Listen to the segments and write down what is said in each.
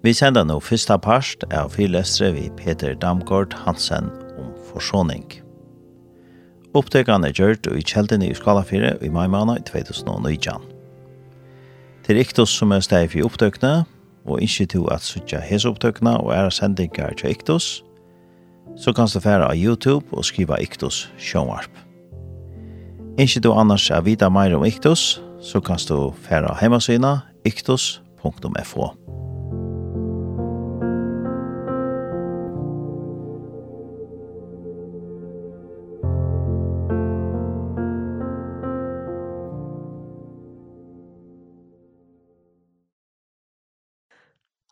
Vi sender nå første part av fyrlestre vi Peter Damgård Hansen om forsåning. Opptøkene er gjørt i kjeldene i skala 4 i maimana i 2019. Til Iktos som er steg for opptøkene, og ikke til at suttje hese opptøkene og er sendinger til Iktos, så kan du fære av YouTube og skrive Iktos showarp. Ikke du annars er vita mer om Iktos, så kan du fære av hjemmesynet iktos.fo. Iktos.fo.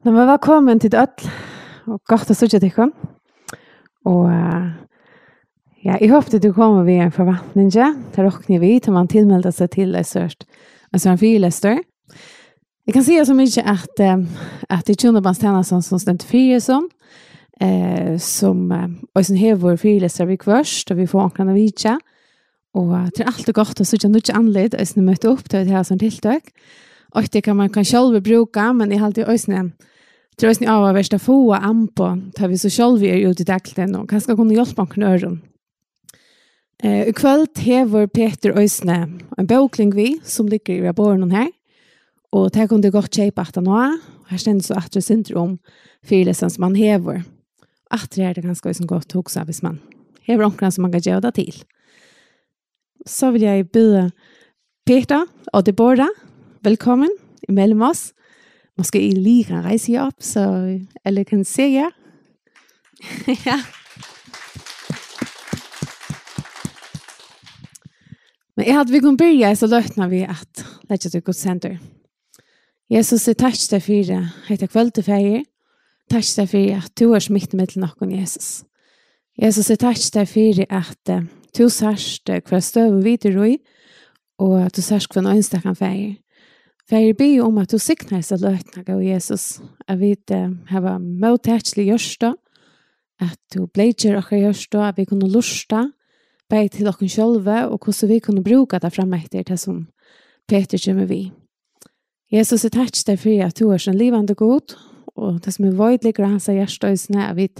Nå men velkommen til Øtl, og godt å sitte til dere. Og ja, jeg håper du kommer ved en forventning, ja. Det råkner vi til man tilmelder seg til deg sørst. Altså en fyrlester. Jeg kan si så mye at, äh, att det er bara stanna som som stent sånn, eh som och også här vår fyrläsare vi kvörst og vi får ankna vidja och Og allt och gott och så kan du inte anled och sen möta upp till det her som tilltag och det kan man kan själv bruka men i allt i ösnen Det är ju av värsta få ampa tar vi så själva är ute i daglen och kanske kunna hjälpa med öron. Eh, i kväll hever Peter Ösne en bokling vi som ligger i borgen her, og det kunde godt kjøpe at han har. Här ständs så at det synder om fyrlesen som man hever. At det er det ganske også godt også, hvis man hever omkring som man kan gjøre det til. Så vil jeg bjuda Peter og Deborah velkommen i mellom oss. Måske I lige kan rejse jer op, så alle kan se jer. ja. Men jeg hadde vi kun begynne, så løtna vi at lette til Guds senter. Jesus, jeg takk deg for det. Hette kveld til feir. Takk deg for at du er smitt med til noen, Jesus. Jesus, jeg takk deg for at du sørst hver støv og videre i, og at du sørst hver nøynstakken feir. For jeg ber om at du sikner seg løtene av Jesus. Jeg vet at jeg var møtetslig gjørste, at du ble ikke dere gjørste, at vi kunne lusta, bare til dere selv, og hvordan vi kunne bruke det fremme etter det som Peter kommer vi. Jesus er takk deg for at du er sånn livende god, og det som er vøydelig granns av hjertøysene, at vi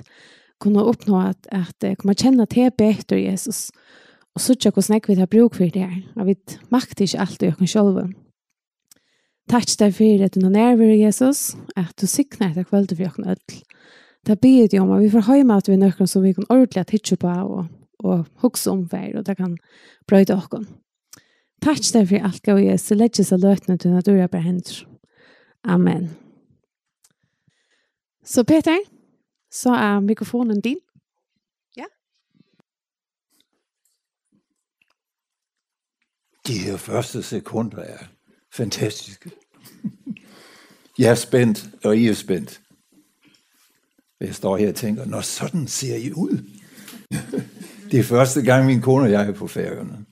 kunne oppnå at, at jeg kommer kjenne til Peter Jesus, og så ikke hvordan jeg vil ha bruk for det her. Jeg vet makt ikke alt i dere selv, Takk deg for at du nå nærmere, Jesus, at du sikner etter kveld for åkken ødel. Det blir det om at vi får høyme at vi er nøkken som vi kan ordentlig titte på og, og hukse om hver, og det kan brøyde åkken. Takk deg for alt gav Jesus, legge seg løtene til at du er på hender. Amen. Så Peter, så er mikrofonen din. Ja. De her første sekunder er Fantastisk. Jeg er spændt, og I er spændt. Jeg står her og tænker, når sådan ser I ud. det er første gang, min kone og jeg er på færgerne.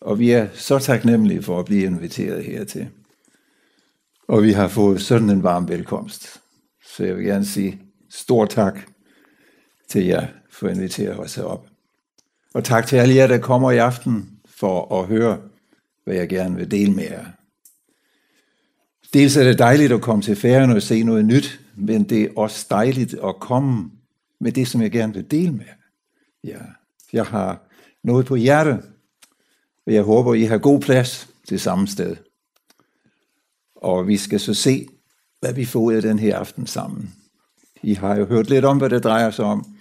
Og vi er så taknemmelige for at blive inviteret hertil. Og vi har fået sådan en varm velkomst. Så jeg vil gerne sige stor tak til jer for at invitere os herop. Og tak til alle jer, der kommer i aften for at høre hvad jeg gerne vil dele med jer. Dels er det dejligt at komme til færgen og se noget nyt, men det er også dejligt at komme med det, som jeg gerne vil dele med jer. Ja, jeg har noget på hjertet, og jeg håber, I har god plads til samme sted. Og vi skal så se, hvad vi får ud af den her aften sammen. I har jo hørt lidt om, hvad det drejer sig om,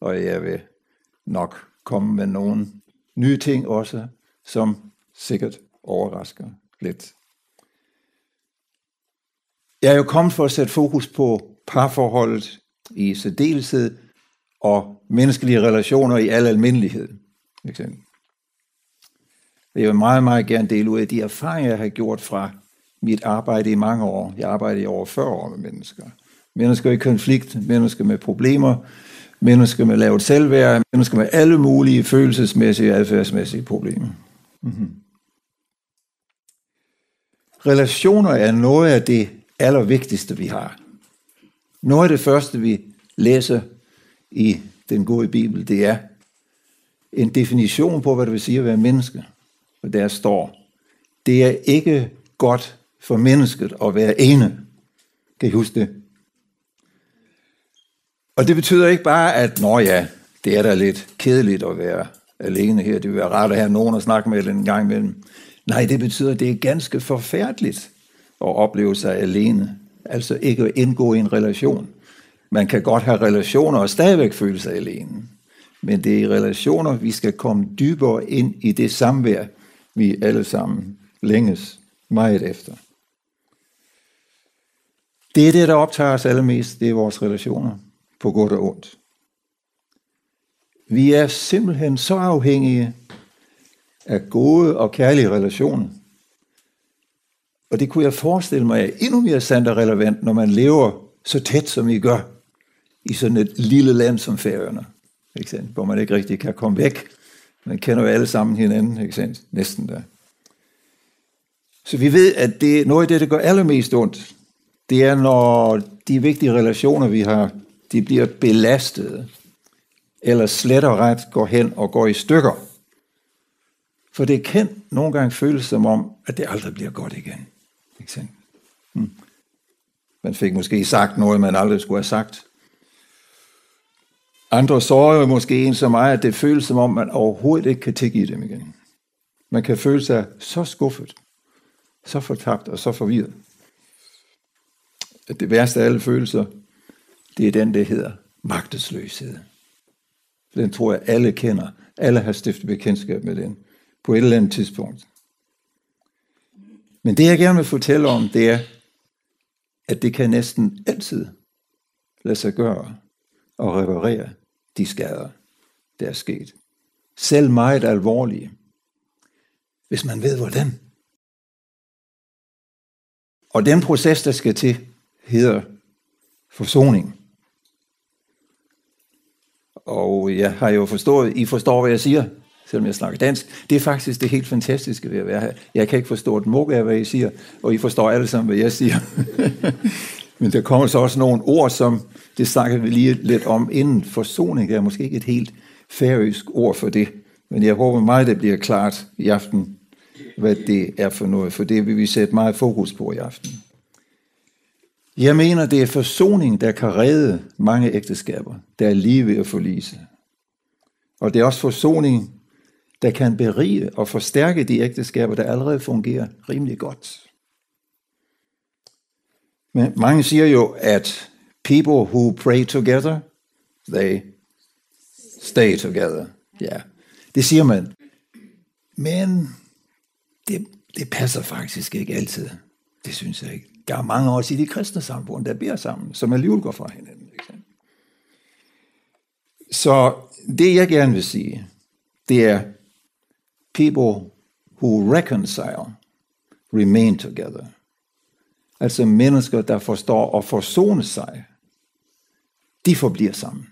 og jeg vil nok komme med nogle nye ting også, som sikkert overrasker lidt. Jeg er jo kommet for at sætte fokus på parforholdet i særdeleshed og menneskelige relationer i al almindelighed. Eksempel. Jeg vil meget, meget gerne dele ud af de erfaringer, jeg har gjort fra mit arbejde i mange år. Jeg arbejder i over 40 år med mennesker. Mennesker i konflikt, mennesker med problemer, mennesker med lavt selvværd, mennesker med alle mulige følelsesmæssige og adfærdsmæssige problemer. Mm -hmm relationer er noget af det allervigtigste, vi har. Noget af det første, vi læser i den gode Bibel, det er en definition på, hvad det vil sige at være menneske. Og der står, det er ikke godt for mennesket at være ene. Kan I huske det? Og det betyder ikke bare, at nå ja, det er da lidt kedeligt at være alene her. Det vil være rart at have nogen at snakke med en gang imellem. Nej, det betyder, at det er ganske forfærdeligt at opleve sig alene. Altså ikke at indgå i en relation. Man kan godt have relationer og stadigvæk føle sig alene. Men det er i relationer, vi skal komme dybere ind i det samvær, vi alle sammen længes meget efter. Det er det, der optager os allermest, det er vores relationer, på godt og ondt. Vi er simpelthen så afhængige af gode og kærlige relationer. Og det kunne jeg forestille mig er endnu mere sandt og relevant, når man lever så tæt, som I gør, i sådan et lille land som Færøerne, ikke sant? hvor man ikke rigtig kan komme væk. Man kender jo alle sammen hinanden, ikke sant? næsten der. Så vi ved, at det, noget af det, der gør allermest ondt, det er, når de vigtige relationer, vi har, de bliver belastet, eller slet og ret går hen og går i stykker. For det kan nogle gange føles som om, at det aldrig bliver godt igen. Ikke sant? Hmm. Man fik måske sagt noget, man aldrig skulle have sagt. Andre sår jo måske en som mig, at det føles som om, man overhovedet ikke kan tilgive dem igen. Man kan føle sig så skuffet, så fortabt og så forvirret. At det værste af alle følelser, det er den, der hedder magtesløshed. Den tror jeg, alle kender. Alle har stiftet bekendtskab med den på et eller andet tidspunkt. Men det, jeg gerne vil fortælle om, det er, at det kan næsten altid lade sig gøre og reparere de skader, der er sket. Selv meget alvorlige, hvis man ved hvordan. Og den proces, der skal til, hedder forsoning. Og jeg har jo forstået, I forstår, hvad jeg siger, selvom jeg snakker dansk. Det er faktisk det helt fantastiske ved at være her. Jeg kan ikke forstå et mug af, hvad I siger, og I forstår alle sammen, hvad jeg siger. Men der kommer så også nogle ord, som det snakker vi lige lidt om inden. Forsoning er måske ikke et helt færøsk ord for det, men jeg håber meget, det bliver klart i aften, hvad det er for noget, for det vil vi sætte meget fokus på i aften. Jeg mener, det er forsoning, der kan redde mange ægteskaber, der er lige ved at forlise. Og det er også forsoning, der kan berige og forstærke de ægteskaber, der allerede fungerer rimelig godt. Men mange siger jo, at people who pray together, they stay together. Ja, det siger man. Men det, det passer faktisk ikke altid. Det synes jeg ikke. Der er mange også i de kristne samfund, der beder sammen, som alligevel går fra hinanden. Ikke? Så det jeg gerne vil sige, det er, people who reconcile remain together. Altså mennesker, der forstår og forsoner sig, de forbliver sammen.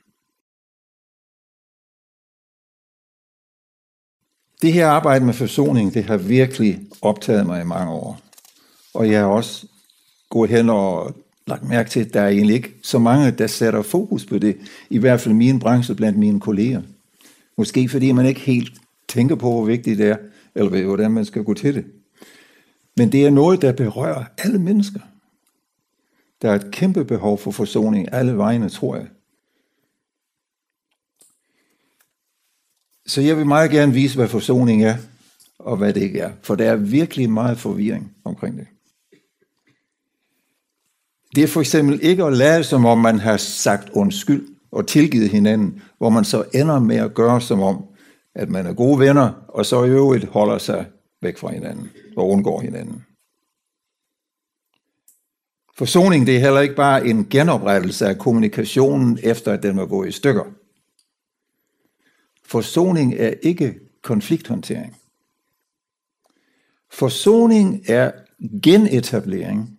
Det her arbejde med forsoning, det har virkelig optaget mig i mange år. Og jeg har også gået hen og lagt mærke til, at der er egentlig ikke så mange, der sætter fokus på det. I hvert fald min branche blandt mine kolleger. Måske fordi man ikke helt tænker på, hvor vigtigt det er, eller hvordan man skal gå til det. Men det er noget, der berører alle mennesker. Der er et kæmpe behov for forsoning alle vegne, tror jeg. Så jeg vil meget gerne vise, hvad forsoning er, og hvad det ikke er. For der er virkelig meget forvirring omkring det. Det er for eksempel ikke at lade, som om man har sagt undskyld og tilgivet hinanden, hvor man så ender med at gøre, som om at man er gode venner, og så i øvrigt holder sig væk fra hinanden og undgår hinanden. Forsoning det er heller ikke bare en genoprettelse af kommunikationen efter at den var gået i stykker. Forsoning er ikke konflikthåndtering. Forsoning er genetablering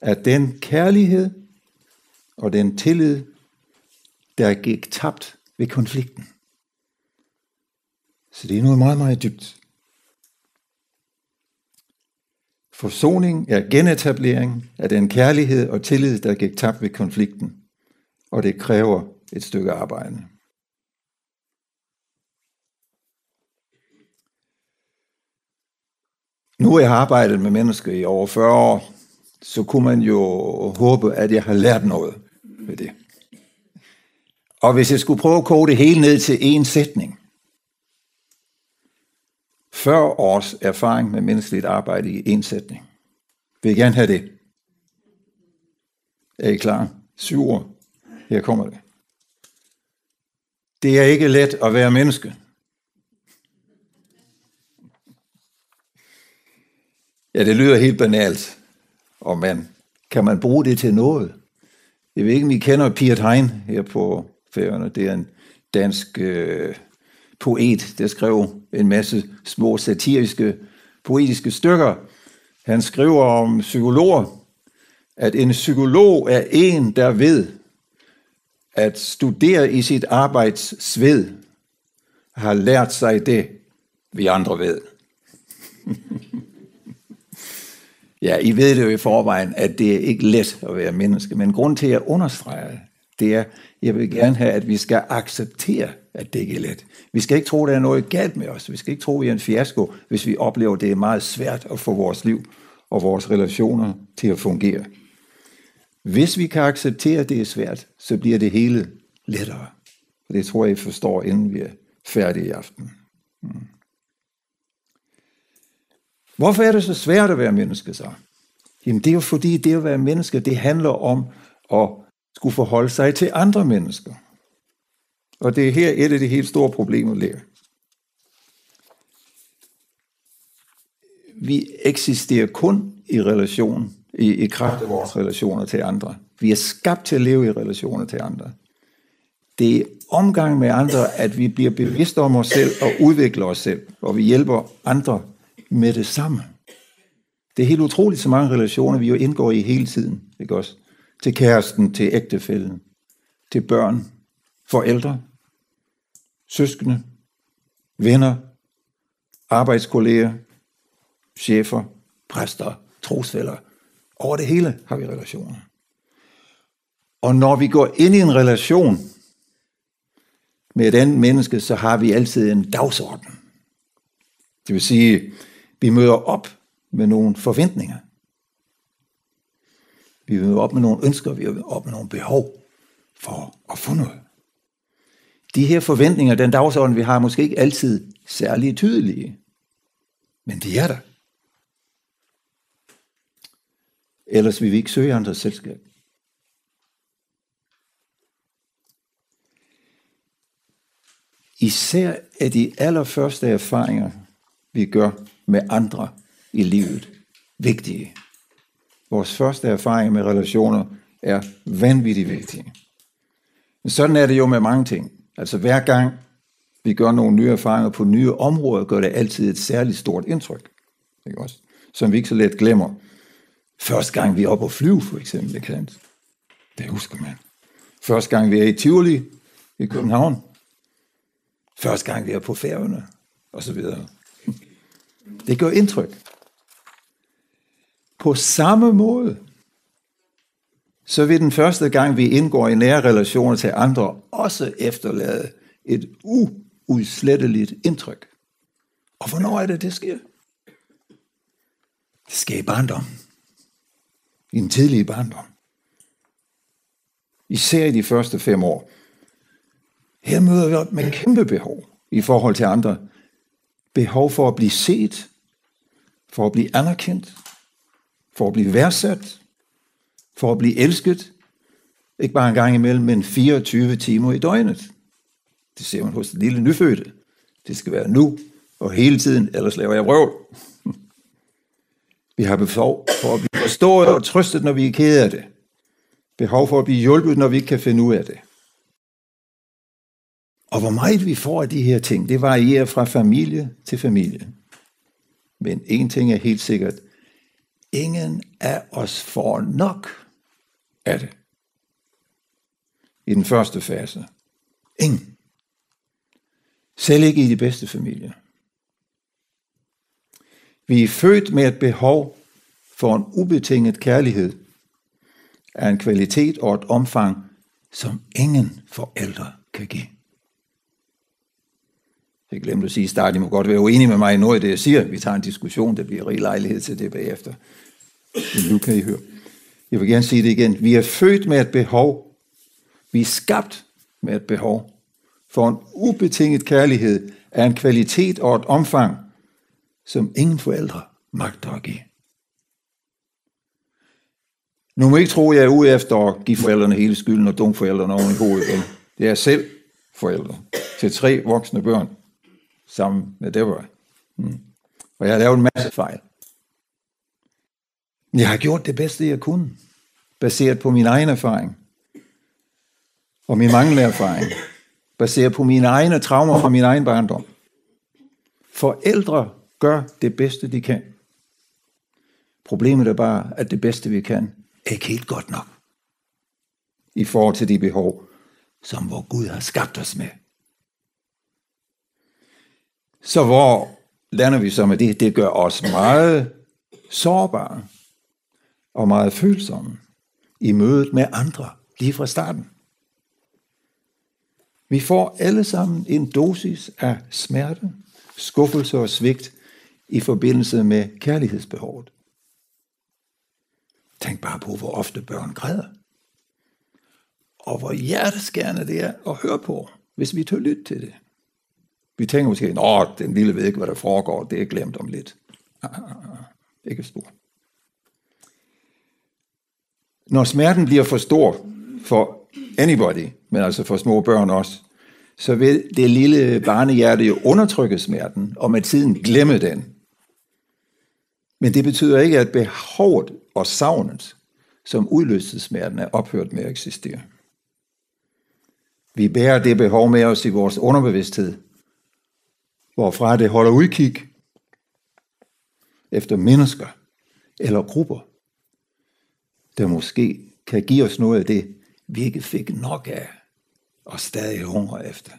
af den kærlighed og den tillid, der gik tabt ved konflikten. Så det er noget meget, meget dybt. Forsoning er genetablering af den kærlighed og tillid, der gik tabt ved konflikten, og det kræver et stykke arbejde. Nu har jeg arbejdet med mennesker i over 40 år, så kunne man jo håbe, at jeg har lært noget ved det. Og hvis jeg skulle prøve at kode det hele ned til en sætning, 40 års erfaring med menneskeligt arbejde i en sætning. Vil I gerne have det? Er I klar? Syv år. Her kommer det. Det er ikke let at være menneske. Ja, det lyder helt banalt. Og man, kan man bruge det til noget? Jeg ved ikke, om I kender Piet Hein her på Færøerne. Det er en dansk øh, poet, der skrev en masse små satiriske, poetiske stykker. Han skriver om psykologer, at en psykolog er en, der ved at studere i sit arbejds sved, har lært sig det, vi andre ved. ja, I ved det jo i forvejen, at det er ikke let at være menneske, men grund til at understrege det er, jeg vil gerne have, at vi skal acceptere, at det ikke er let. Vi skal ikke tro, at der er noget galt med os. Vi skal ikke tro, at vi er en fiasko, hvis vi oplever, at det er meget svært at få vores liv og vores relationer til at fungere. Hvis vi kan acceptere, at det er svært, så bliver det hele lettere. Og det tror jeg, I forstår, inden vi er færdige i aften. Mm. Hvorfor er det så svært at være menneske så? Jamen det er jo fordi, det at være menneske, det handler om at skulle forholde sig til andre mennesker. Og det er her et af de helt store problemer ligger. Vi eksisterer kun i relation, i, i kraft af vores relationer til andre. Vi er skabt til at leve i relationer til andre. Det er omgang med andre, at vi bliver bevidste om os selv og udvikler os selv, og vi hjælper andre med det samme. Det er helt utroligt, så mange relationer vi jo indgår i hele tiden, ikke også? til kæresten, til ægtefælden, til børn, forældre, søskende, venner, arbejdskolleger, chefer, præster, trosfælder. Over det hele har vi relationer. Og når vi går ind i en relation med et andet menneske, så har vi altid en dagsorden. Det vil sige, vi møder op med nogle forventninger. Vi vil op med nogle ønsker, vi vil op med nogle behov for at få noget. De her forventninger, den dagsorden, vi har, er måske ikke altid særlig tydelige. Men de er der. Ellers vil vi ikke søge andre selskab. Især er de allerførste erfaringer, vi gør med andre i livet, vigtige. Vores første erfaring med relationer er vanvittigt vigtige. Men sådan er det jo med mange ting. Altså hver gang vi gør nogle nye erfaringer på nye områder, gør det altid et særligt stort indtryk. Ikke også? Som vi ikke så let glemmer. Første gang vi er oppe og flyve, for eksempel, ikke sandt? Det husker man. Første gang vi er i Tivoli i København. Første gang vi er på færgerne, og så videre. Det gør indtryk. På samme måde, så vil den første gang, vi indgår i nære relationer til andre, også efterlade et uudsletteligt indtryk. Og hvornår er det, det sker? Det sker i barndom. I en tidlig barndom. Især i de første fem år. Her møder vi op med kæmpe behov i forhold til andre. Behov for at blive set, for at blive anerkendt, for at blive værdsat, for at blive elsket, ikke bare en gang imellem, men 24 timer i døgnet. Det ser man hos den lille nyfødte. Det skal være nu og hele tiden, ellers laver jeg røvl. Vi har behov for at blive forstået og trøstet, når vi er kede af det. Behov for at blive hjulpet, når vi ikke kan finde ud af det. Og hvor meget vi får af de her ting, det varierer fra familie til familie. Men en ting er helt sikkert, Ingen af os får nok af det. I den første fase. Ingen. Selv ikke i de bedste familier. Vi er født med et behov for en ubetinget kærlighed af en kvalitet og et omfang, som ingen forældre kan give. Jeg glemte at sige i starten, I må godt være uenige med mig i noget af det, jeg siger. Vi tager en diskussion, der bliver rig lejlighed til det bagefter. Men nu kan I høre. Jeg vil gerne sige det igen. Vi er født med et behov. Vi er skabt med et behov. For en ubetinget kærlighed er en kvalitet og et omfang, som ingen forældre magter at give. Nu må I ikke tro, at jeg er ude efter at give forældrene hele skylden og dumme forældrene oven i hovedet. Det er selv forældre til tre voksne børn sammen med Deborah. Mm. Og jeg har lavet en masse fejl. Jeg har gjort det bedste, jeg kunne, baseret på min egen erfaring. Og min manglende erfaring, baseret på mine egne traumer fra min egen barndom. Forældre gør det bedste, de kan. Problemet er bare, at det bedste, vi kan, er ikke helt godt nok. I forhold til de behov, som vor Gud har skabt os med. Så hvor lander vi så med det? Det gør os meget sårbare og meget følsomme i mødet med andre lige fra starten. Vi får alle sammen en dosis af smerte, skuffelse og svigt i forbindelse med kærlighedsbehovet. Tænk bare på, hvor ofte børn græder. Og hvor hjerteskærende det er at høre på, hvis vi tør lytte til det. Vi tænker måske, at den lille ved ikke, hvad der foregår, det er glemt om lidt. Ah, ah, ah. Ikke spor. Når smerten bliver for stor for anybody, men altså for små børn også, så vil det lille barnehjerte jo undertrykke smerten, og med tiden glemme den. Men det betyder ikke, at behovet og savnet, som udløste smerten, er ophørt med at eksistere. Vi bærer det behov med os i vores underbevidsthed, hvorfra det holder udkig efter mennesker eller grupper, der måske kan give os noget af det, vi ikke fik nok af og stadig hunger efter.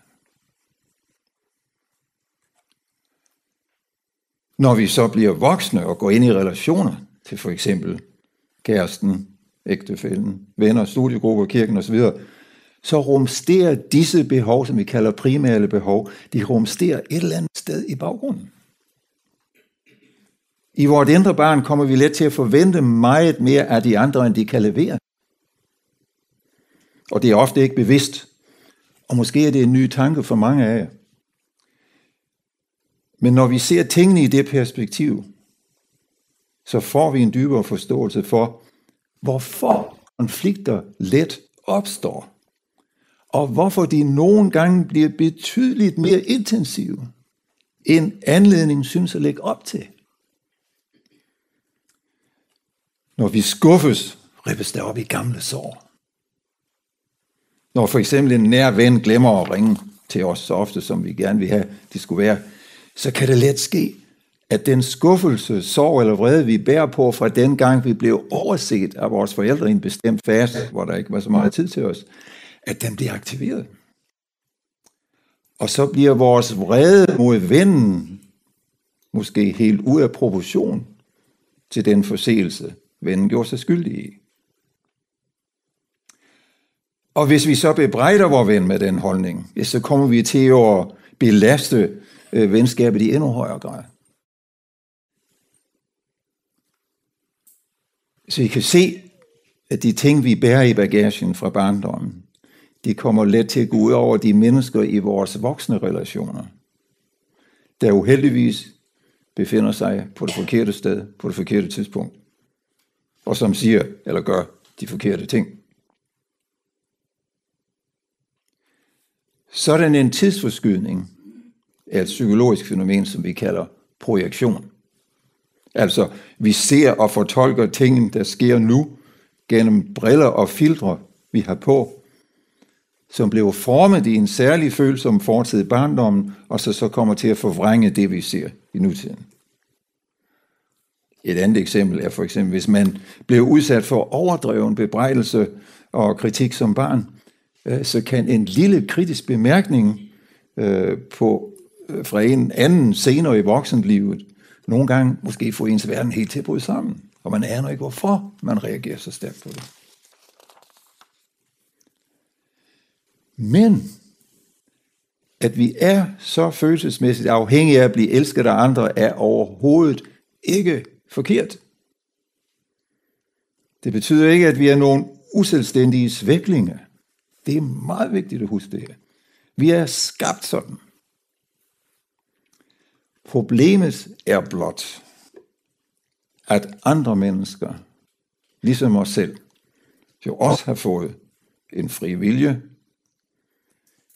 Når vi så bliver voksne og går ind i relationer til for eksempel kæresten, ægtefælden, venner, studiegrupper, kirken osv., så rumsterer disse behov, som vi kalder primære behov, de rumsterer et eller andet sted i baggrunden. I vort indre barn kommer vi let til at forvente meget mere af de andre, end de kan levere. Og det er ofte ikke bevidst. Og måske er det en ny tanke for mange af jer. Men når vi ser tingene i det perspektiv, så får vi en dybere forståelse for, hvorfor konflikter let opstår og hvorfor de nogle gange bliver betydeligt mere intensive, end anledningen synes at lægge op til. Når vi skuffes, rippes der op i gamle sår. Når for eksempel en nær ven glemmer at ringe til os så ofte, som vi gerne vil have, det skulle være, så kan det let ske, at den skuffelse, sorg eller vrede, vi bærer på fra den gang, vi blev overset af vores forældre i en bestemt fase, hvor der ikke var så meget tid til os, at den bliver aktiveret. Og så bliver vores vrede mod vennen måske helt ud af proportion til den forseelse, vennen gjorde sig skyldig i. Og hvis vi så bebrejder vores ven med den holdning, så kommer vi til at belaste venskabet i endnu højere grad. Så I kan se, at de ting, vi bærer i bagagen fra barndommen, de kommer let til at gå ud over de mennesker i vores voksne relationer, der uheldigvis befinder sig på det forkerte sted, på det forkerte tidspunkt, og som siger eller gør de forkerte ting. Sådan en tidsforskydning er et psykologisk fænomen, som vi kalder projektion. Altså, vi ser og fortolker tingene, der sker nu, gennem briller og filtre, vi har på, som blev formet i en særlig følelse om fortid i barndommen, og så, så kommer til at forvrænge det, vi ser i nutiden. Et andet eksempel er for eksempel, hvis man blev udsat for overdreven bebrejdelse og kritik som barn, så kan en lille kritisk bemærkning på, fra en anden senere i voksenlivet nogle gange måske få ens verden helt til at bryde sammen. Og man aner ikke, hvorfor man reagerer så stærkt på det. Men at vi er så følelsesmæssigt afhængige af at blive elsket af andre, er overhovedet ikke forkert. Det betyder ikke, at vi er nogen uselvstændige svæklinge. Det er meget vigtigt at huske det her. Vi er skabt sådan. Problemet er blot, at andre mennesker, ligesom os selv, jo også har fået en fri vilje,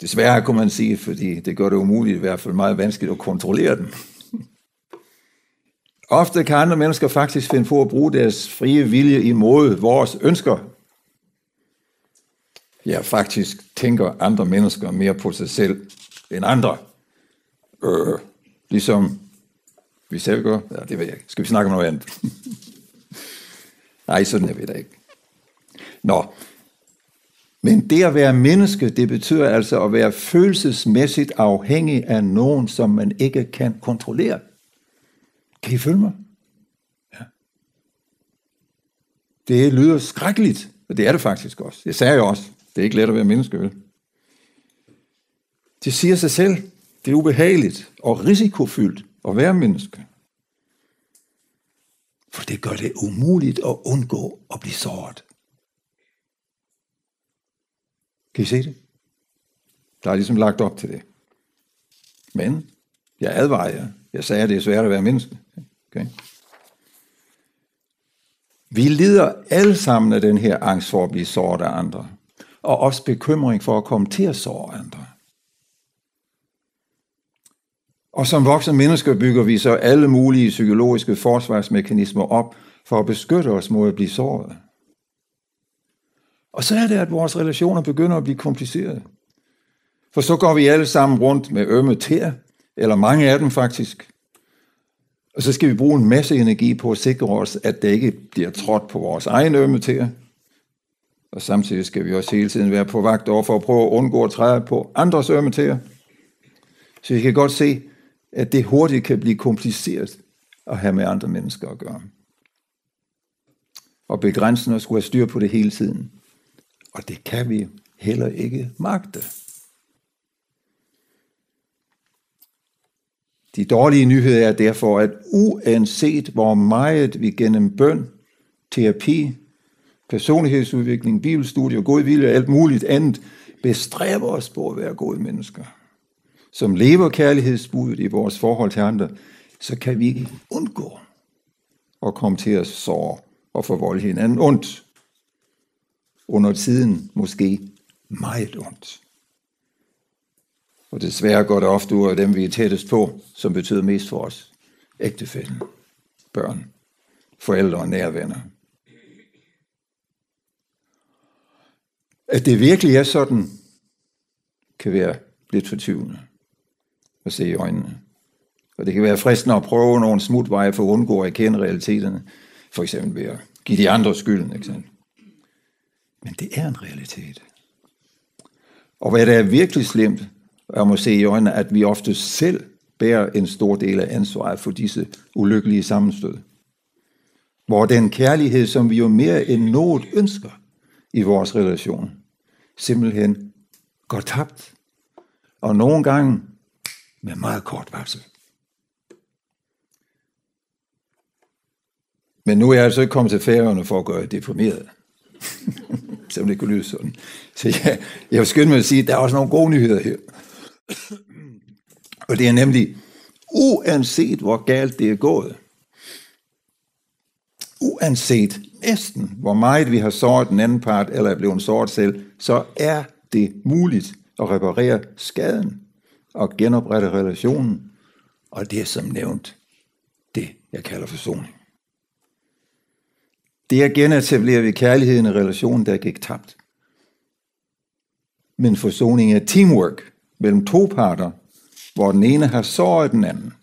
Desværre kunne man sige, fordi det gør det umuligt, i hvert fald meget vanskeligt at kontrollere dem. Ofte kan andre mennesker faktisk finde på at bruge deres frie vilje imod vores ønsker. Ja, faktisk tænker andre mennesker mere på sig selv end andre. Øh, ligesom vi selv gør. Ja, det ved jeg ikke. Skal vi snakke om noget andet? Nej, sådan er vi da ikke. Nå, Men det at være menneske, det betyder altså at være følelsesmæssigt afhængig af nogen, som man ikke kan kontrollere. Kan I følge mig? Ja. Det lyder skrækkeligt, og det er det faktisk også. Det sagde jeg også. Det er ikke let at være menneske, vel? Det siger sig selv. Det er ubehageligt og risikofyldt at være menneske. For det gør det umuligt at undgå at blive såret. Kan I se det? Der er ligesom lagt op til det. Men jeg advarer jer. Jeg sagde, at det er svært at være menneske. Okay? Vi lider alle sammen af den her angst for at blive såret af andre. Og også bekymring for at komme til at såre andre. Og som voksne mennesker bygger vi så alle mulige psykologiske forsvarsmekanismer op for at beskytte os mod at blive såret. Og så er det, at vores relationer begynder at blive komplicerede. For så går vi alle sammen rundt med ømme tæer, eller mange af dem faktisk. Og så skal vi bruge en masse energi på at sikre os, at det ikke bliver trådt på vores egen ømme tæer. Og samtidig skal vi også hele tiden være på vagt over for at prøve at undgå at træde på andres ømme tæer. Så vi kan godt se, at det hurtigt kan blive kompliceret at have med andre mennesker at gøre. Og begrænsende at skulle have styr på det hele tiden. Og det kan vi heller ikke magte. De dårlige nyheder er derfor, at uanset hvor meget vi gennem bøn, terapi, personlighedsudvikling, bibelstudie og god vilje og alt muligt andet, bestræber os på at være gode mennesker, som lever kærlighedsbudet i vores forhold til andre, så kan vi ikke undgå at komme til at såre og forvolde hinanden ondt under tiden måske meget ondt. Og desværre går det ofte ud af dem, vi er tættest på, som betyder mest for os. Ægtefælden, børn, forældre og nærvenner. At det virkelig er sådan, kan være lidt fortvivlende at se i øjnene. Og det kan være fristende at prøve nogle smutveje for at undgå at kende realiteterne, for eksempel ved at give de andre skylden, ikke sant? Men det er en realitet. Og hvad det er virkelig slemt, jeg må se i øjnene, at vi ofte selv bærer en stor del af ansvaret for disse ulykkelige sammenstød. Hvor den kærlighed, som vi jo mere end noget ønsker i vores relation, simpelthen går tabt. Og nogle gange med meget kort varsel. Men nu er jeg altså ikke kommet til færgerne for at gøre deprimeret. selvom det kunne lyde sådan. Så jeg, jeg vil skynde mig at sige, at der er også nogle gode nyheder her. Og det er nemlig, uanset hvor galt det er gået, uanset næsten hvor meget vi har såret den anden part, eller er blevet såret selv, så er det muligt at reparere skaden og genoprette relationen. Og det er som nævnt det, jeg kalder forsoning. Det er genetablerer vi kærligheden i relationen, der gik tabt. Men forsoning er teamwork mellem to parter, hvor den ene har såret den anden.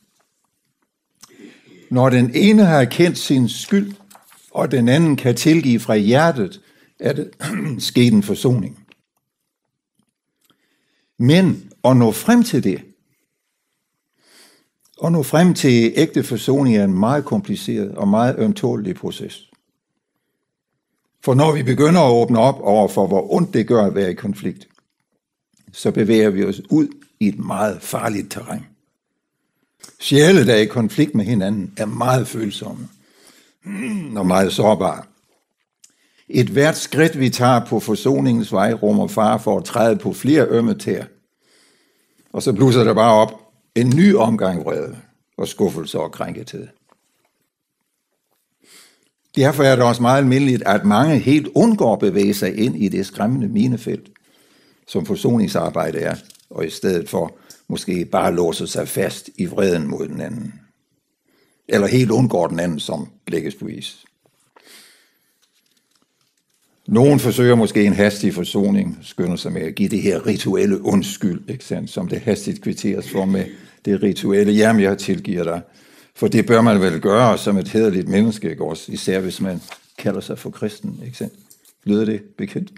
Når den ene har kendt sin skyld, og den anden kan tilgive fra hjertet, er det sket en forsoning. Men at nå frem til det, at nå frem til ægte forsoning er en meget kompliceret og meget ømtålig proces. For når vi begynder at åbne op over for, hvor ondt det gør at være i konflikt, så bevæger vi os ud i et meget farligt terræn. Sjæle, der er i konflikt med hinanden, er meget følsomme og meget sårbare. Et hvert skridt, vi tager på forsoningens vej, rummer far for at træde på flere ømme tæer. Og så blusser der bare op en ny omgang vrede og skuffelse og krænkethed. Derfor er det også meget almindeligt, at mange helt undgår at bevæge sig ind i det skræmmende minefelt, som forsoningsarbejde er, og i stedet for måske bare låser sig fast i vreden mod den anden. Eller helt undgår den anden, som lægges på is. Nogen forsøger måske en hastig forsoning, skynder sig med at give det her rituelle undskyld, ikke sandt, som det hastigt kvitteres for med det rituelle, jamen jeg tilgiver dig, For det bør man vel gøre som et hederligt menneske, ikke også? Især hvis man kalder sig for kristen, ikke sant? Lyder det bekendt?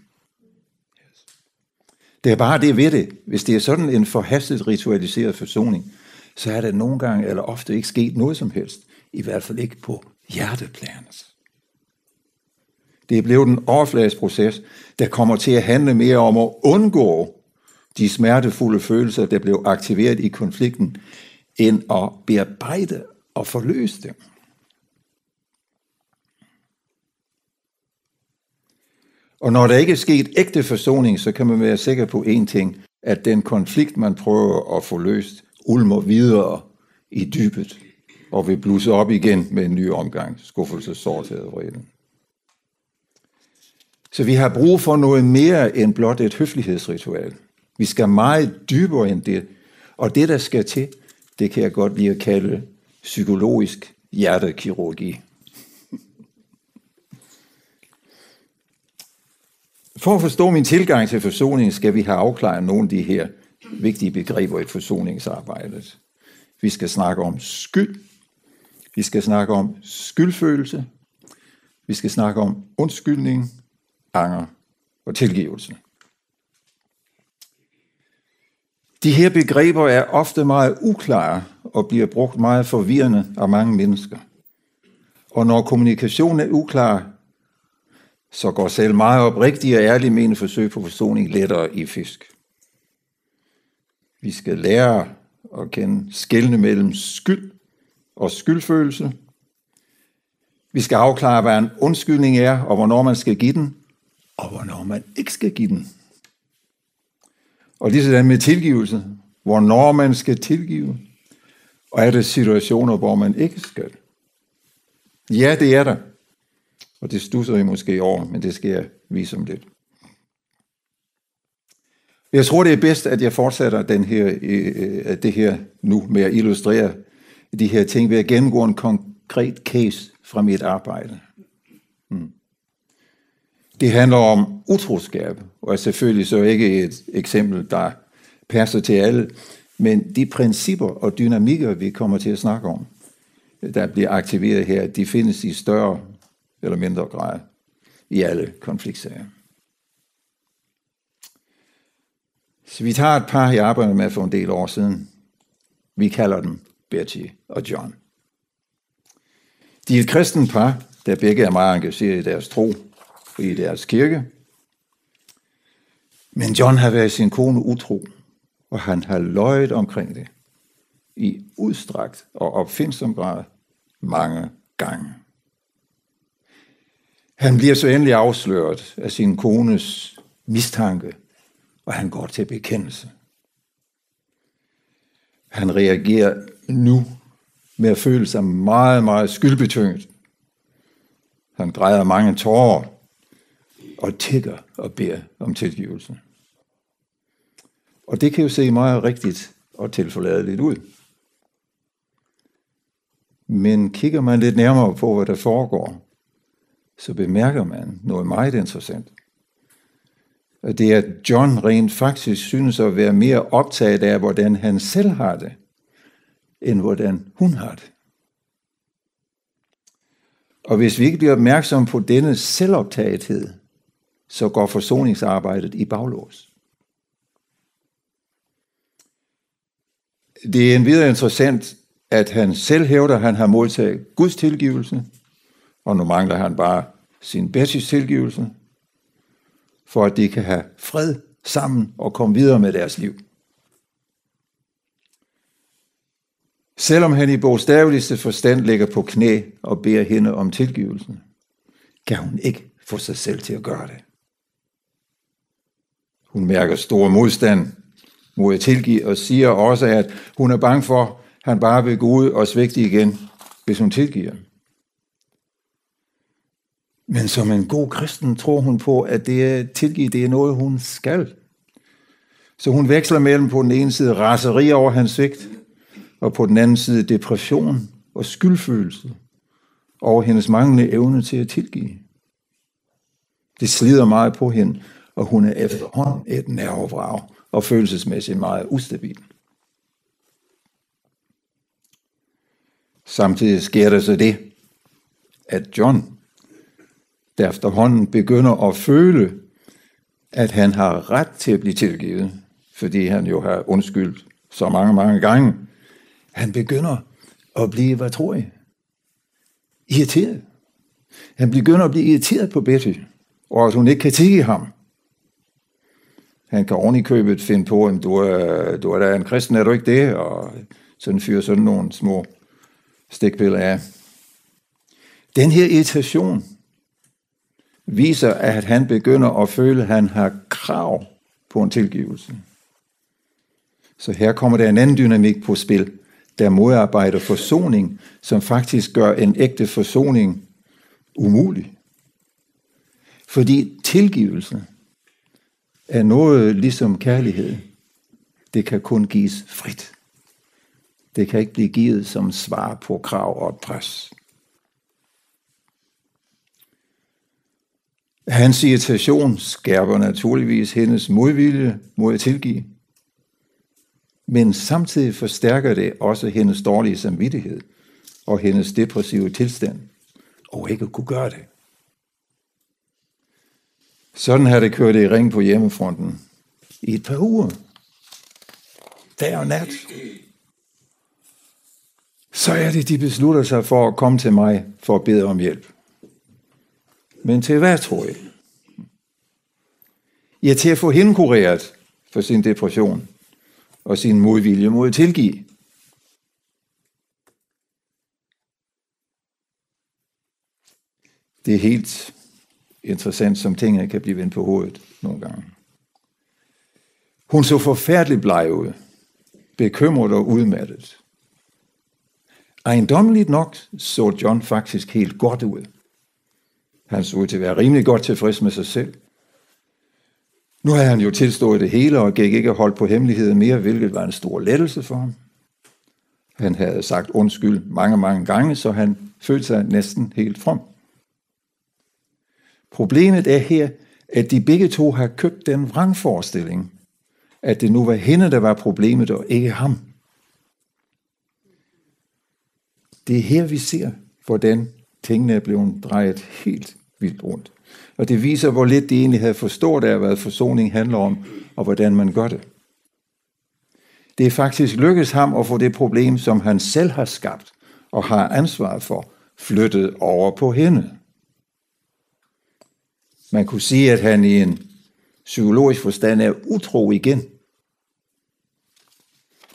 Det er bare det ved det. Hvis det er sådan en forhastet ritualiseret forsoning, så er det nogle gange eller ofte ikke sket noget som helst. I hvert fald ikke på hjerteplanet. Det er blevet en overfladesproces, der kommer til at handle mere om at undgå de smertefulde følelser, der blev aktiveret i konflikten, end at bearbejde av dem. Og når der ikke er sket ægte forsoning, så kan man være sikker på en ting, at den konflikt, man prøver at få løst, ulmer videre i dybet, og vil blusse op igen med en ny omgang, skuffelse, sårthed og vrede. Så vi har brug for noget mere end blot et høflighedsritual. Vi skal meget dybere end det, og det, der skal til, det kan jeg godt lide at kalde psykologisk hjertekirurgi. For at forstå min tilgang til forsoning, skal vi have afklaret nogle af de her vigtige begreber i forsoningsarbejdet. Vi skal snakke om skyld, vi skal snakke om skyldfølelse, vi skal snakke om undskyldning, anger og tilgivelse. De her begreber er ofte meget uklare og bliver brugt meget forvirrende af mange mennesker. Og når kommunikationen er uklar, så går selv meget oprigtige og ærlige mene forsøg på forsoning lettere i fisk. Vi skal lære at kende skældene mellem skyld og skyldfølelse. Vi skal afklare, hvad en undskyldning er, og hvornår man skal give den, og hvornår man ikke skal give den. Og lige sådan med tilgivelse, hvornår man skal tilgive, og er det situationer, hvor man ikke skal. Ja, det er der. Og det stusser I måske over, men det skal jeg vise om lidt. Jeg tror, det er bedst, at jeg fortsætter den her, øh, det her nu med at illustrere de her ting ved at gennemgå en konkret case fra mit arbejde. Det handler om utroskab, og er selvfølgelig så ikke et eksempel, der passer til alle, men de principper og dynamikker, vi kommer til at snakke om, der bliver aktiveret her, de findes i større eller mindre grad i alle konfliktsager. Så vi tager et par, jeg arbejder med for en del år siden. Vi kalder dem Betty og John. De er et kristen par, der begge er meget engageret i deres tro, i deres kirke. Men John har været sin kone utro, og han har løjet omkring det i udstrakt og opfindsom grad mange gange. Han bliver så endelig afsløret af sin kones mistanke, og han går til bekendelse. Han reagerer nu med at føle sig meget, meget skyldbetynget. Han græder mange tårer, og tigger og beder om tilgivelsen. Og det kan jo se meget rigtigt og tilforladeligt ud. Men kigger man lidt nærmere på, hvad der foregår, så bemærker man noget meget interessant. Og det er, at John rent faktisk synes at være mere optaget af, hvordan han selv har det, end hvordan hun har det. Og hvis vi ikke bliver opmærksomme på denne selvoptagethed, så går forsoningsarbejdet i baglås. Det er en videre interessant, at han selv hævder, at han har modtaget Guds tilgivelse, og nu mangler han bare sin Bessys tilgivelse, for at de kan have fred sammen og komme videre med deres liv. Selvom han i bogstaveligste forstand ligger på knæ og beder hende om tilgivelsen, kan hun ikke få sig selv til at gøre det. Hun mærker stor modstand mod at tilgive og siger også, at hun er bange for, at han bare vil gå ud og svigte igen, hvis hun tilgiver. Men som en god kristen tror hun på, at det tilgive, det er noget, hun skal. Så hun veksler mellem på den ene side raseri over hans svigt, og på den anden side depression og skyldfølelse over hendes manglende evne til at tilgive. Det slider meget på hende, og hun er efterhånden et nervevrag og følelsesmæssigt meget ustabil. Samtidig sker der så det, at John, der efterhånden begynder at føle, at han har ret til at blive tilgivet, fordi han jo har undskyldt så mange, mange gange. Han begynder at blive, hvad tror I? Irriteret. Han begynder at blive irriteret på Betty, og at hun ikke kan tige ham. Han kan ordentligt købet finde på, om du er, du er da en kristen, er du ikke det? Og sådan fyrer sådan nogle små stikpiller af. Den her irritation viser, at han begynder at føle, at han har krav på en tilgivelse. Så her kommer der en anden dynamik på spil, der modarbejder forsoning, som faktisk gør en ægte forsoning umulig. Fordi tilgivelse er noget ligesom kærlighed. Det kan kun gives frit. Det kan ikke blive givet som svar på krav og pres. Hans irritation skærper naturligvis hendes modvilje mod at tilgive. Men samtidig forstærker det også hendes dårlige samvittighed og hendes depressive tilstand. Og ikke kunne gøre det. Sådan har det kørt i ring på hjemmefronten i et par uger. Dag og nat. Så er det, de beslutter sig for at komme til mig for at bede om hjælp. Men til hvad, tror jeg? Ja, til at få hende kureret for sin depression og sin modvilje mod at tilgive. Det er helt interessant som tingene kan blive vendt på hovedet nogle gange. Hun så forfærdelig bleg ud, bekymret og udmattet. Ejendommeligt nok så John faktisk helt godt ud. Han så ud til at være rimelig godt tilfreds med sig selv. Nu havde han jo tilstået det hele og gik ikke holdt på hemmeligheden mere, hvilket var en stor lettelse for ham. Han havde sagt undskyld mange, mange gange, så han følte sig næsten helt fromt. Problemet er her, at de begge to har købt den vrangforestilling, at det nu var hende, der var problemet, og ikke ham. Det er her, vi ser, hvordan tingene er blevet drejet helt vildt rundt. Og det viser, hvor lidt de egentlig havde forstået af, hvad forsoning handler om, og hvordan man gør det. Det er faktisk lykkedes ham at få det problem, som han selv har skabt og har ansvaret for, flyttet over på hende. Man kunne sige, at han i en psykologisk forstand er utro igen.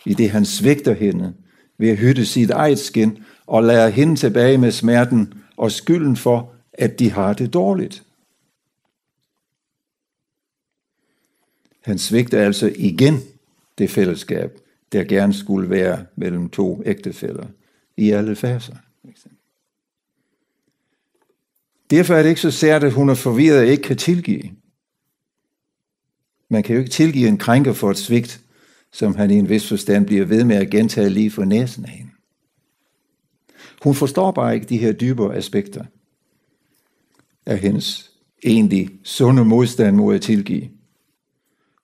I det han svigter hende ved at hytte sit eget skin og lader hende tilbage med smerten og skylden for, at de har det dårligt. Han svigter altså igen det fællesskab, der gerne skulle være mellem to ægtefæller i alle faser. Eksempel. Derfor er det ikke så sært, at hun er forvirret og ikke kan tilgive. Man kan jo ikke tilgive en krænker for et svigt, som han i en vis forstand bliver ved med at gentage lige for næsen af hende. Hun forstår bare ikke de her dybere aspekter af hendes egentlig sunde modstand mod at tilgive.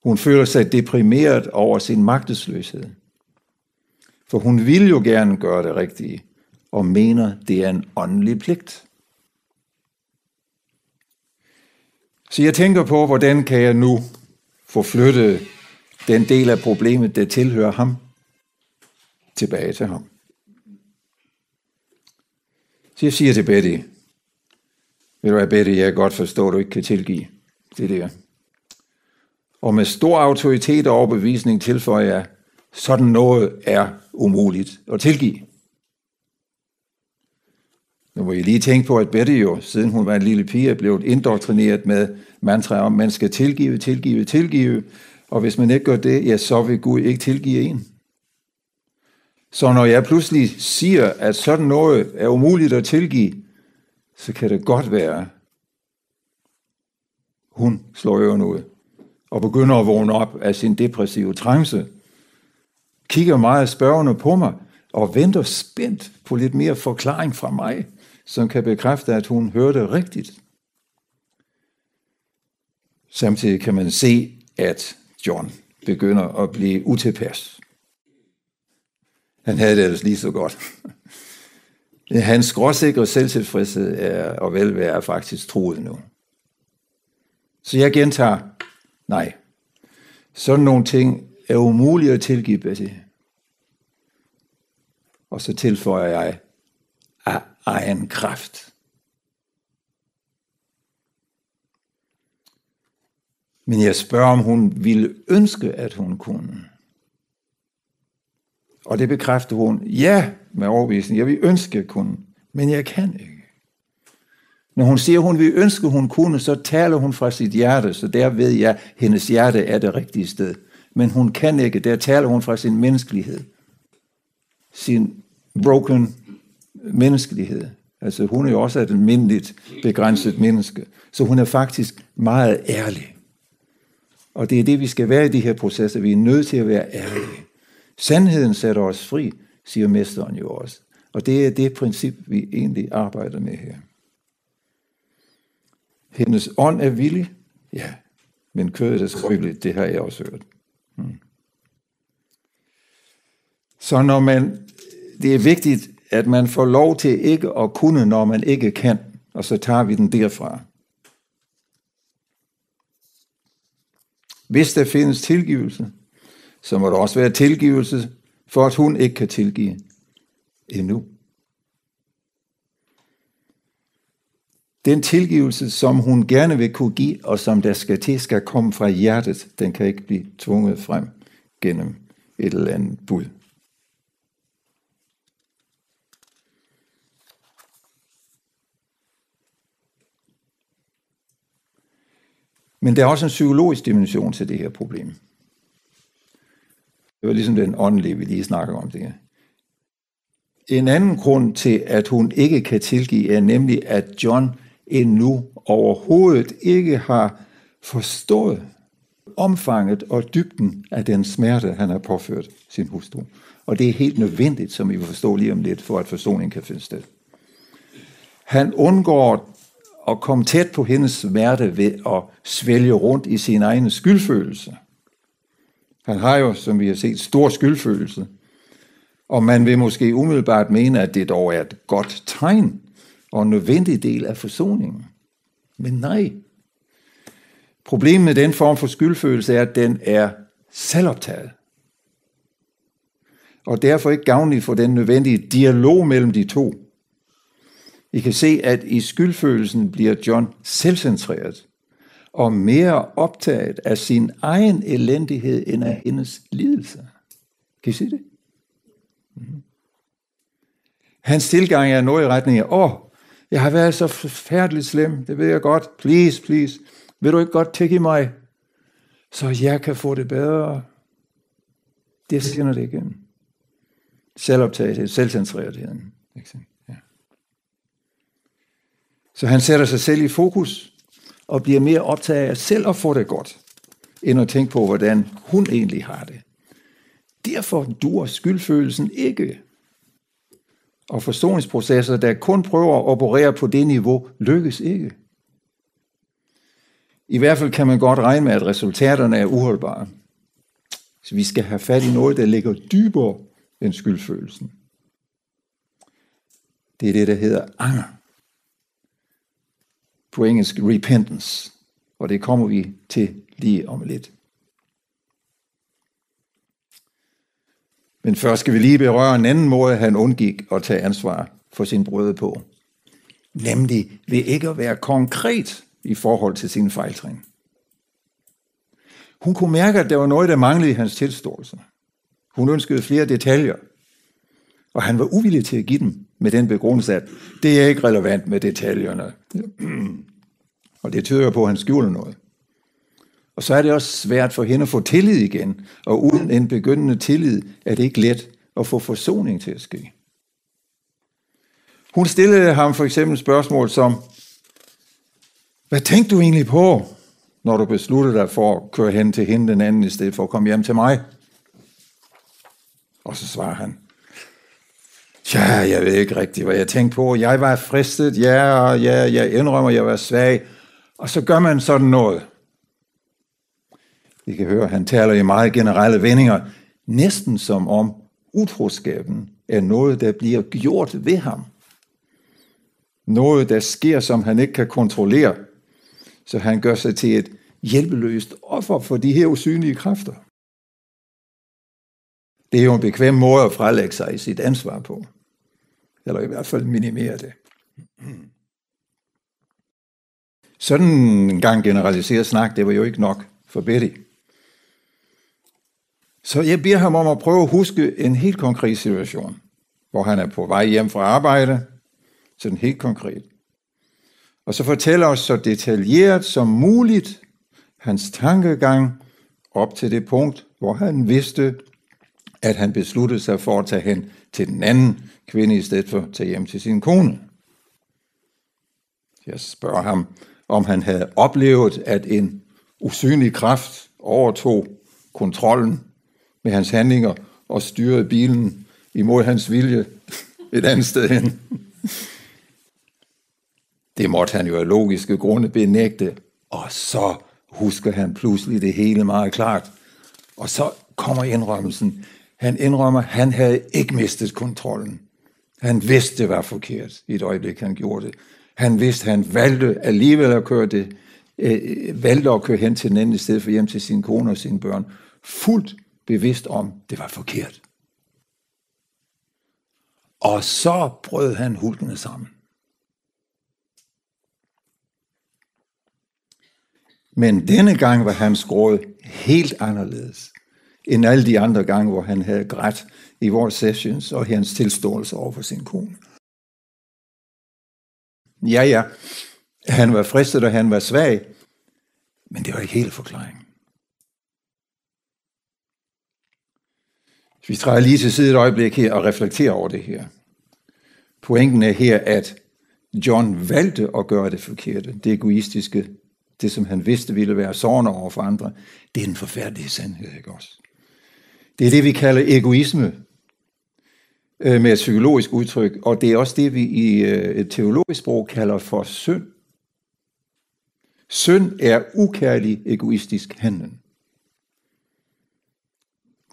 Hun føler sig deprimeret over sin magtesløshed. For hun vil jo gerne gøre det rigtige, og mener, det er en åndelig pligt. Så jeg tænker på, hvordan kan jeg nu få flyttet den del af problemet, der tilhører ham, tilbage til ham. Så jeg siger til Betty, ved du hvad Betty, jeg kan godt forstå, at du ikke kan tilgive det der. Og med stor autoritet og overbevisning tilføjer jeg, sådan noget er umuligt at tilgive. Nu må jeg lige tænke på, at Betty jo, siden hun var en lille pige, er blevet indoktrineret med mantra om, man skal tilgive, tilgive, tilgive. Og hvis man ikke gør det, ja, så vil Gud ikke tilgive en. Så når jeg pludselig siger, at sådan noget er umuligt at tilgive, så kan det godt være, hun slår ørerne ud og begynder at vågne op af sin depressive trance, kigger meget spørgende på mig og venter spændt på lidt mere forklaring fra mig som kan bekræfte, at hun hørte rigtigt. Samtidig kan man se, at John begynder at blive utilpas. Han havde det ellers lige så godt. Hans skråsikre selvtilfredshed er, og velvære er faktisk troet nu. Så jeg gentager, nej, sådan nogle ting er umulige at tilgive Betty. Og så tilføjer jeg, egen kraft. Men jeg spørger, om hun ville ønske, at hun kunne. Og det bekræfter hun, ja, med overvisning, jeg vil ønske, at kunne, men jeg kan ikke. Når hun siger, hun vil ønske, hun kunne, så taler hun fra sit hjerte, så der ved jeg, hendes hjerte er det rigtige sted. Men hun kan ikke, der taler hun fra sin menneskelighed, sin broken menneskelighed. Altså hun er jo også et almindeligt begrænset menneske. Så hun er faktisk meget ærlig. Og det er det, vi skal være i de her processer. Vi er nødt til at være ærlige. Sandheden sætter os fri, siger mesteren jo også. Og det er det princip, vi egentlig arbejder med her. Hendes ånd er villig, ja, men kødet er skrøbeligt, det har jeg også hørt. Hmm. Så når man, det er vigtigt, at man får lov til ikke at kunne, når man ikke kan, og så tager vi den derfra. Hvis der findes tilgivelse, så må der også være tilgivelse, for at hun ikke kan tilgive endnu. Den tilgivelse, som hun gerne vil kunne give, og som der skal til, skal komme fra hjertet, den kan ikke blive tvunget frem gennem et eller andet bud. Men der er også en psykologisk dimension til det her problem. Det var ligesom den åndelige, vi lige snakker om det her. En anden grund til, at hun ikke kan tilgive, er nemlig, at John endnu overhovedet ikke har forstået omfanget og dybden af den smerte, han har påført sin hustru. Og det er helt nødvendigt, som vi vil forstå lige om lidt, for at forsoning kan finde sted. Han undgår og kom tæt på hendes smerte ved at svælge rundt i sin egen skyldfølelse. Han har jo, som vi har set, stor skyldfølelse. Og man vil måske umiddelbart mene, at det dog er et godt tegn og en nødvendig del af forsoningen. Men nej. Problemet med den form for skyldfølelse er, at den er selvoptaget. Og derfor ikke gavnlig for den nødvendige dialog mellem de to. I kan se, at i skyldfølelsen bliver John selvcentreret og mere optaget af sin egen elendighed end af hendes lidelse. Kan I se det? Mm. Hans tilgang er noget i retning af, åh, jeg har været så forfærdeligt slem, det ved jeg godt, please, please, vil du ikke godt tække i mig, så jeg kan få det bedre? Det skinner det igen. Selvoptagethed, selvcentrertheden. Ikke Så han sætter sig selv i fokus og bliver mere optaget af selv at få det godt, end at tænke på, hvordan hun egentlig har det. Derfor dur skyldfølelsen ikke. Og forståelsesprocesser, der kun prøver at operere på det niveau, lykkes ikke. I hvert fald kan man godt regne med, at resultaterne er uholdbare. Så vi skal have fat i noget, der ligger dybere end skyldfølelsen. Det er det, der hedder anger på engelsk repentance, og det kommer vi til lige om lidt. Men først skal vi lige berøre en anden måde, han undgik at tage ansvar for sin brøde på. Nemlig ved ikke at være konkret i forhold til sin fejltrin. Hun kunne mærke, at der var noget, der manglede i hans tilståelse. Hun ønskede flere detaljer – Og han var uvillig til at give dem med den begrundelse, at det er ikke relevant med detaljerne. Og det tyder på, at han skjuler noget. Og så er det også svært for hende at få tillid igen, og uden en begyndende tillid er det ikke let at få forsoning til at ske. Hun stillede ham for eksempel spørgsmål som, hvad tænkte du egentlig på, når du besluttede dig for at køre hen til hende den anden, i stedet for at komme hjem til mig? Og så svarer han, Ja, jeg ved ikke rigtigt, hvad jeg tænkte på. Jeg var fristet, ja, ja, jeg indrømmer, jeg var svag. Og så gør man sådan noget. Vi kan høre, han taler i meget generelle vendinger, næsten som om utroskaben er noget, der bliver gjort ved ham. Noget, der sker, som han ikke kan kontrollere. Så han gør sig til et hjælpeløst offer for de her usynlige kræfter. Det er jo en bekvem måde at frelægge sig i sit ansvar på eller i hvert fald minimere det. Sådan en gang generaliseret snak, det var jo ikke nok for Betty. Så jeg beder ham om at prøve at huske en helt konkret situation, hvor han er på vej hjem fra arbejde, sådan helt konkret. Og så fortæller os så detaljeret som muligt hans tankegang op til det punkt, hvor han vidste, at han besluttede sig for at tage hen til den anden kvinde i stedet for at tage hjem til sin kone. Jeg spørger ham, om han havde oplevet, at en usynlig kraft overtog kontrollen med hans handlinger og styrede bilen imod hans vilje et andet sted hen. Det måtte han jo af logiske grunde benægte, og så husker han pludselig det hele meget klart. Og så kommer indrømmelsen, Han indrømmer, at han havde ikke mistet kontrollen. Han vidste, det var forkert i et øjeblik, han gjorde det. Han vidste, han valgte alligevel at køre det, øh, valgte at køre hen til den anden sted for hjem til sin kone og sine børn. Fuldt bevidst om, at det var forkert. Og så brød han hulkene sammen. Men denne gang var hans gråd helt anderledes end alle de andre gange, hvor han havde grædt i vores sessions og hans tilståelse over for sin kone. Ja, ja, han var fristet, og han var svag, men det var ikke hele forklaringen. Vi træder lige til side et øjeblik her og reflekterer over det her. Pointen er her, at John valgte at gøre det forkerte, det egoistiske, det som han vidste ville være sårende over for andre, det er en forfærdelig sandhed, ikke også? Det er det, vi kalder egoisme med et psykologisk udtryk, og det er også det, vi i et teologisk sprog kalder for synd. Synd er ukærlig egoistisk handling.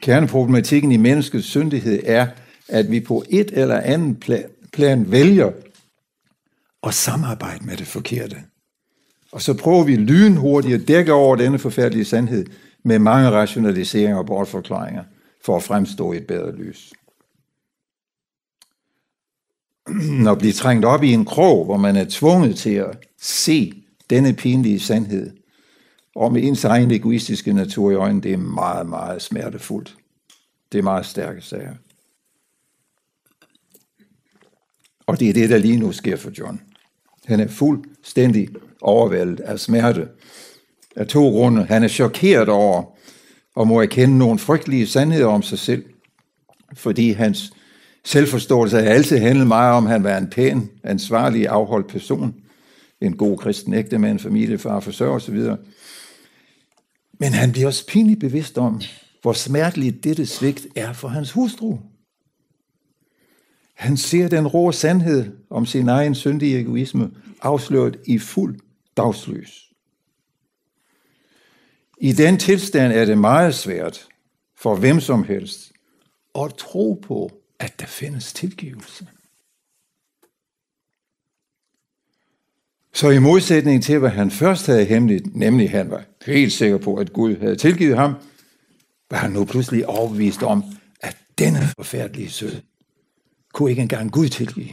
Kerneproblematikken i menneskets syndighed er, at vi på et eller andet plan, plan vælger at samarbejde med det forkerte. Og så prøver vi lynhurtigt at dække over denne forfærdelige sandhed med mange rationaliseringer og bortforklaringer for at fremstå i et bedre lys. Når blive trængt op i en krog, hvor man er tvunget til at se denne pinlige sandhed, og med ens egen egoistiske natur i øjnene, det er meget, meget smertefuldt. Det er meget stærke sager. Og det er det, der lige nu sker for John. Han er fuldstændig overvældet af smerte af to grunde. Han er chokeret over og må erkende nogle frygtelige sandheder om sig selv, fordi hans selvforståelse har altid handlet meget om, at han var en pæn, ansvarlig, afholdt person, en god kristen ægte med familiefar, forsørger osv. Men han bliver også pinligt bevidst om, hvor smerteligt dette svigt er for hans hustru. Han ser den rå sandhed om sin egen syndige egoisme afsløret i fuld dagslys. I den tilstand er det meget svært for hvem som helst at tro på, at der findes tilgivelse. Så i modsætning til, hvad han først havde hemmeligt, nemlig han var helt sikker på, at Gud havde tilgivet ham, var han nu pludselig overbevist om, at denne forfærdelige sød kunne ikke engang Gud tilgive.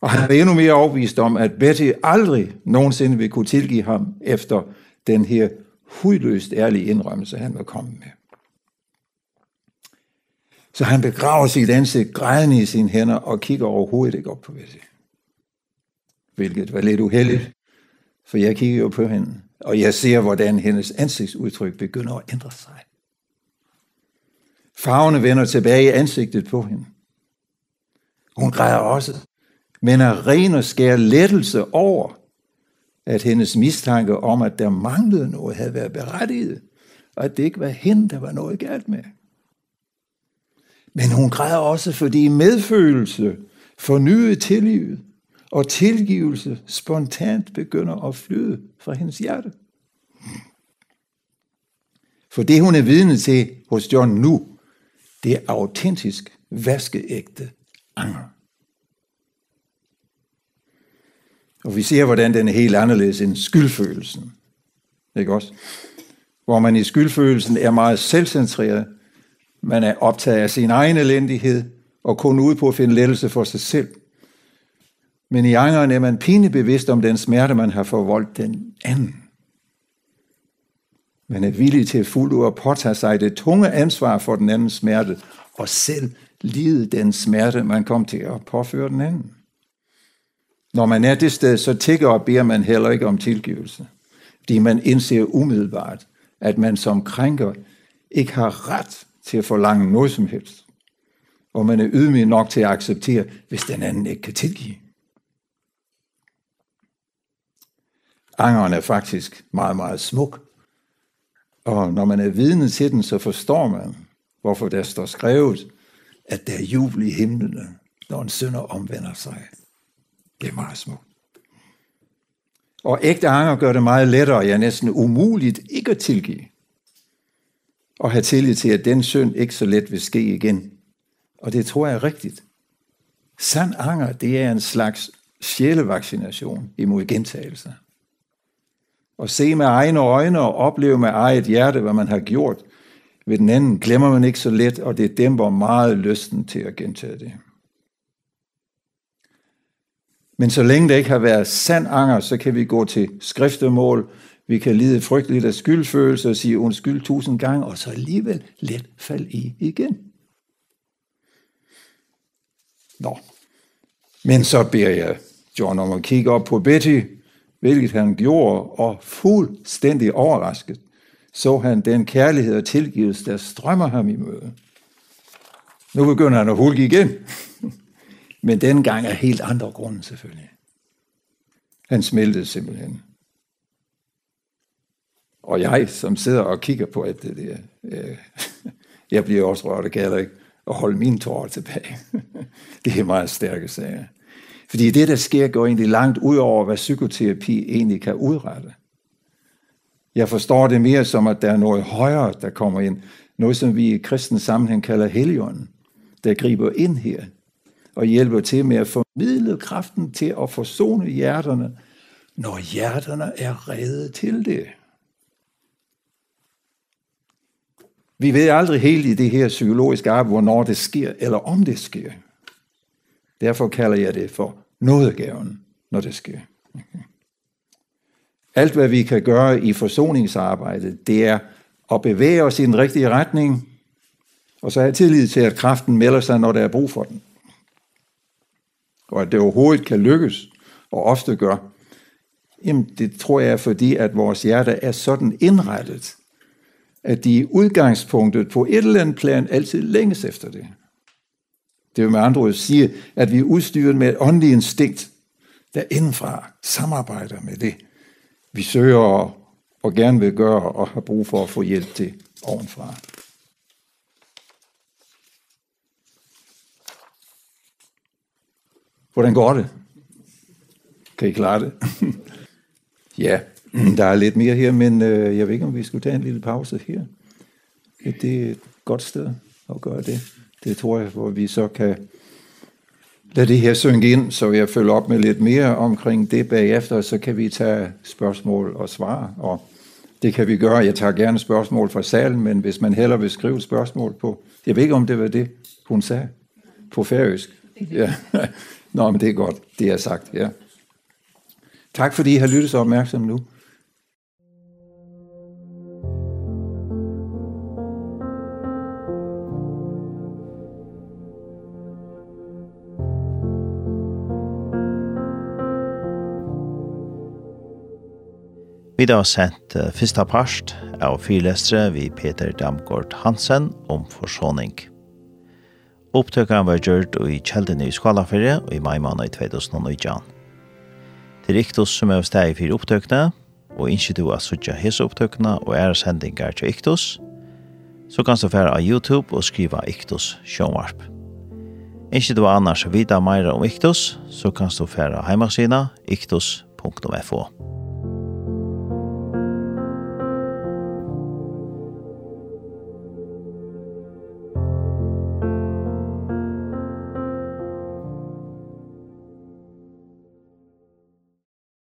Og han var endnu mere overbevist om, at Betty aldrig nogensinde ville kunne tilgive ham efter den her hudløst ærlig indrømmelse, han var kommet med. Så han begraver sit ansigt, grædende i sine hænder og kigger overhovedet ikke op på Betty. Hvilket var lidt uheldigt, for jeg kigger jo på hende, og jeg ser, hvordan hendes ansigtsudtryk begynder at ændre sig. Farvene vender tilbage i ansigtet på hende. Hun græder også, men er ren og skær lettelse over, at hendes mistanke om, at der manglede noget, havde været berettiget, og at det ikke var hende, der var noget galt med. Men hun græder også, fordi medfølelse, fornyet tillivet og tilgivelse spontant begynder at flyde fra hendes hjerte. For det, hun er vidne til hos John nu, det er autentisk vaskeægte anger. Og vi ser, hvordan den er helt anderledes end skyldfølelsen. Ikke også? Hvor man i skyldfølelsen er meget selvcentreret. Man er optaget af sin egen elendighed og kun ude på at finde lettelse for sig selv. Men i angeren er man pinebevidst om den smerte, man har forvoldt den anden. Man er villig til fuldt ud at påtage sig det tunge ansvar for den andens smerte og selv lide den smerte, man kom til at påføre den anden. Når man er det sted, så tigger og beder man heller ikke om tilgivelse. Fordi man indser umiddelbart, at man som krænker ikke har ret til at forlange noget som helst. Og man er ydmyg nok til at acceptere, hvis den anden ikke kan tilgive. Angeren er faktisk meget, meget smuk. Og når man er vidne til den, så forstår man, hvorfor der står skrevet, at der er jubel i himlene, når en synder omvender sig. Det er meget smukt. Og ægte anger gør det meget lettere, ja næsten umuligt ikke at tilgive. Og have tillid til, at den synd ikke så let vil ske igen. Og det tror jeg er rigtigt. Sand anger, det er en slags sjælevaccination imod gentagelser. Og se med egne øjne og opleve med eget hjerte, hvad man har gjort ved den anden, glemmer man ikke så let, og det dæmper meget lysten til at gentage det. Men så længe det ikke har været sand anger, så kan vi gå til skriftemål, vi kan lide frygteligt af skyldfølelse og sige undskyld tusind gange, og så alligevel let falde i igen. Nå. Men så beder jeg John om at kigge op på Betty, hvilket han gjorde, og fuldstændig overrasket så han den kærlighed og tilgivelse, der strømmer ham i møde. Nu begynder han at hulke igen. Men den gang er helt andre grunden selvfølgelig. Han smeltede simpelthen. Og jeg, som sidder og kigger på alt det der, øh, jeg bliver også rørt, og kan ikke at holde mine tårer tilbage. det er meget stærke sager. Fordi det, der sker, går egentlig langt ud over, hvad psykoterapi egentlig kan udrette. Jeg forstår det mere som, at der er noget højere, der kommer ind. Noget, som vi i kristens sammenhæng kalder heligånden, der griber ind her – og hjælper til med at formidle kraften til at forsone hjerterne, når hjerterne er reddet til det. Vi ved aldrig helt i det her psykologiske arbejde, hvornår det sker, eller om det sker. Derfor kalder jeg det for nådegaven, når det sker. Alt, hvad vi kan gøre i forsoningsarbejdet, det er at bevæge os i den rigtige retning, og så have tillid til, at kraften melder sig, når der er brug for den og at det overhovedet kan lykkes, og ofte gør, jamen det tror jeg er fordi, at vores hjerte er sådan indrettet, at de i udgangspunktet på et eller andet plan altid længes efter det. Det vil med andre ord sige, at vi er udstyret med et åndeligt instinkt, der indenfra samarbejder med det, vi søger og, og gerne vil gøre og har brug for at få hjælp til ovenfra. Hvordan går det? Kan I klare det? ja, der er lidt mere her, men øh, jeg ved ikke, om vi skulle tage en lille pause her. Det er et godt sted at gøre det. Det tror jeg, hvor vi så kan lade det her synge ind, så jeg følger op med lidt mere omkring det bagefter, så kan vi tage spørgsmål og svar, og det kan vi gøre. Jeg tager gerne spørgsmål fra salen, men hvis man heller vil skrive spørsmål spørgsmål på, jeg ved ikke, om det var det, hun sagde på færøsk. Ja. Nå, men det er godt. Det er sagt, ja. Tak fordi I har lyttet så opmærksom nu. Vi har sett uh, første part av fyrlestre vi Peter Damgaard Hansen om forsoning. Opptøkene var gjort i kjeldene i Skalaferie og i mai måned i 2019. Det er Iktus som er steg for opptøkene, og ikke du har suttet hese opptøkene og er sendinger til Iktos, så kan du fære av YouTube og skrive Iktos Sjønvarp. Ikke du annars vite mer om Iktos, så kan du fære av hjemmesiden Iktos.fo.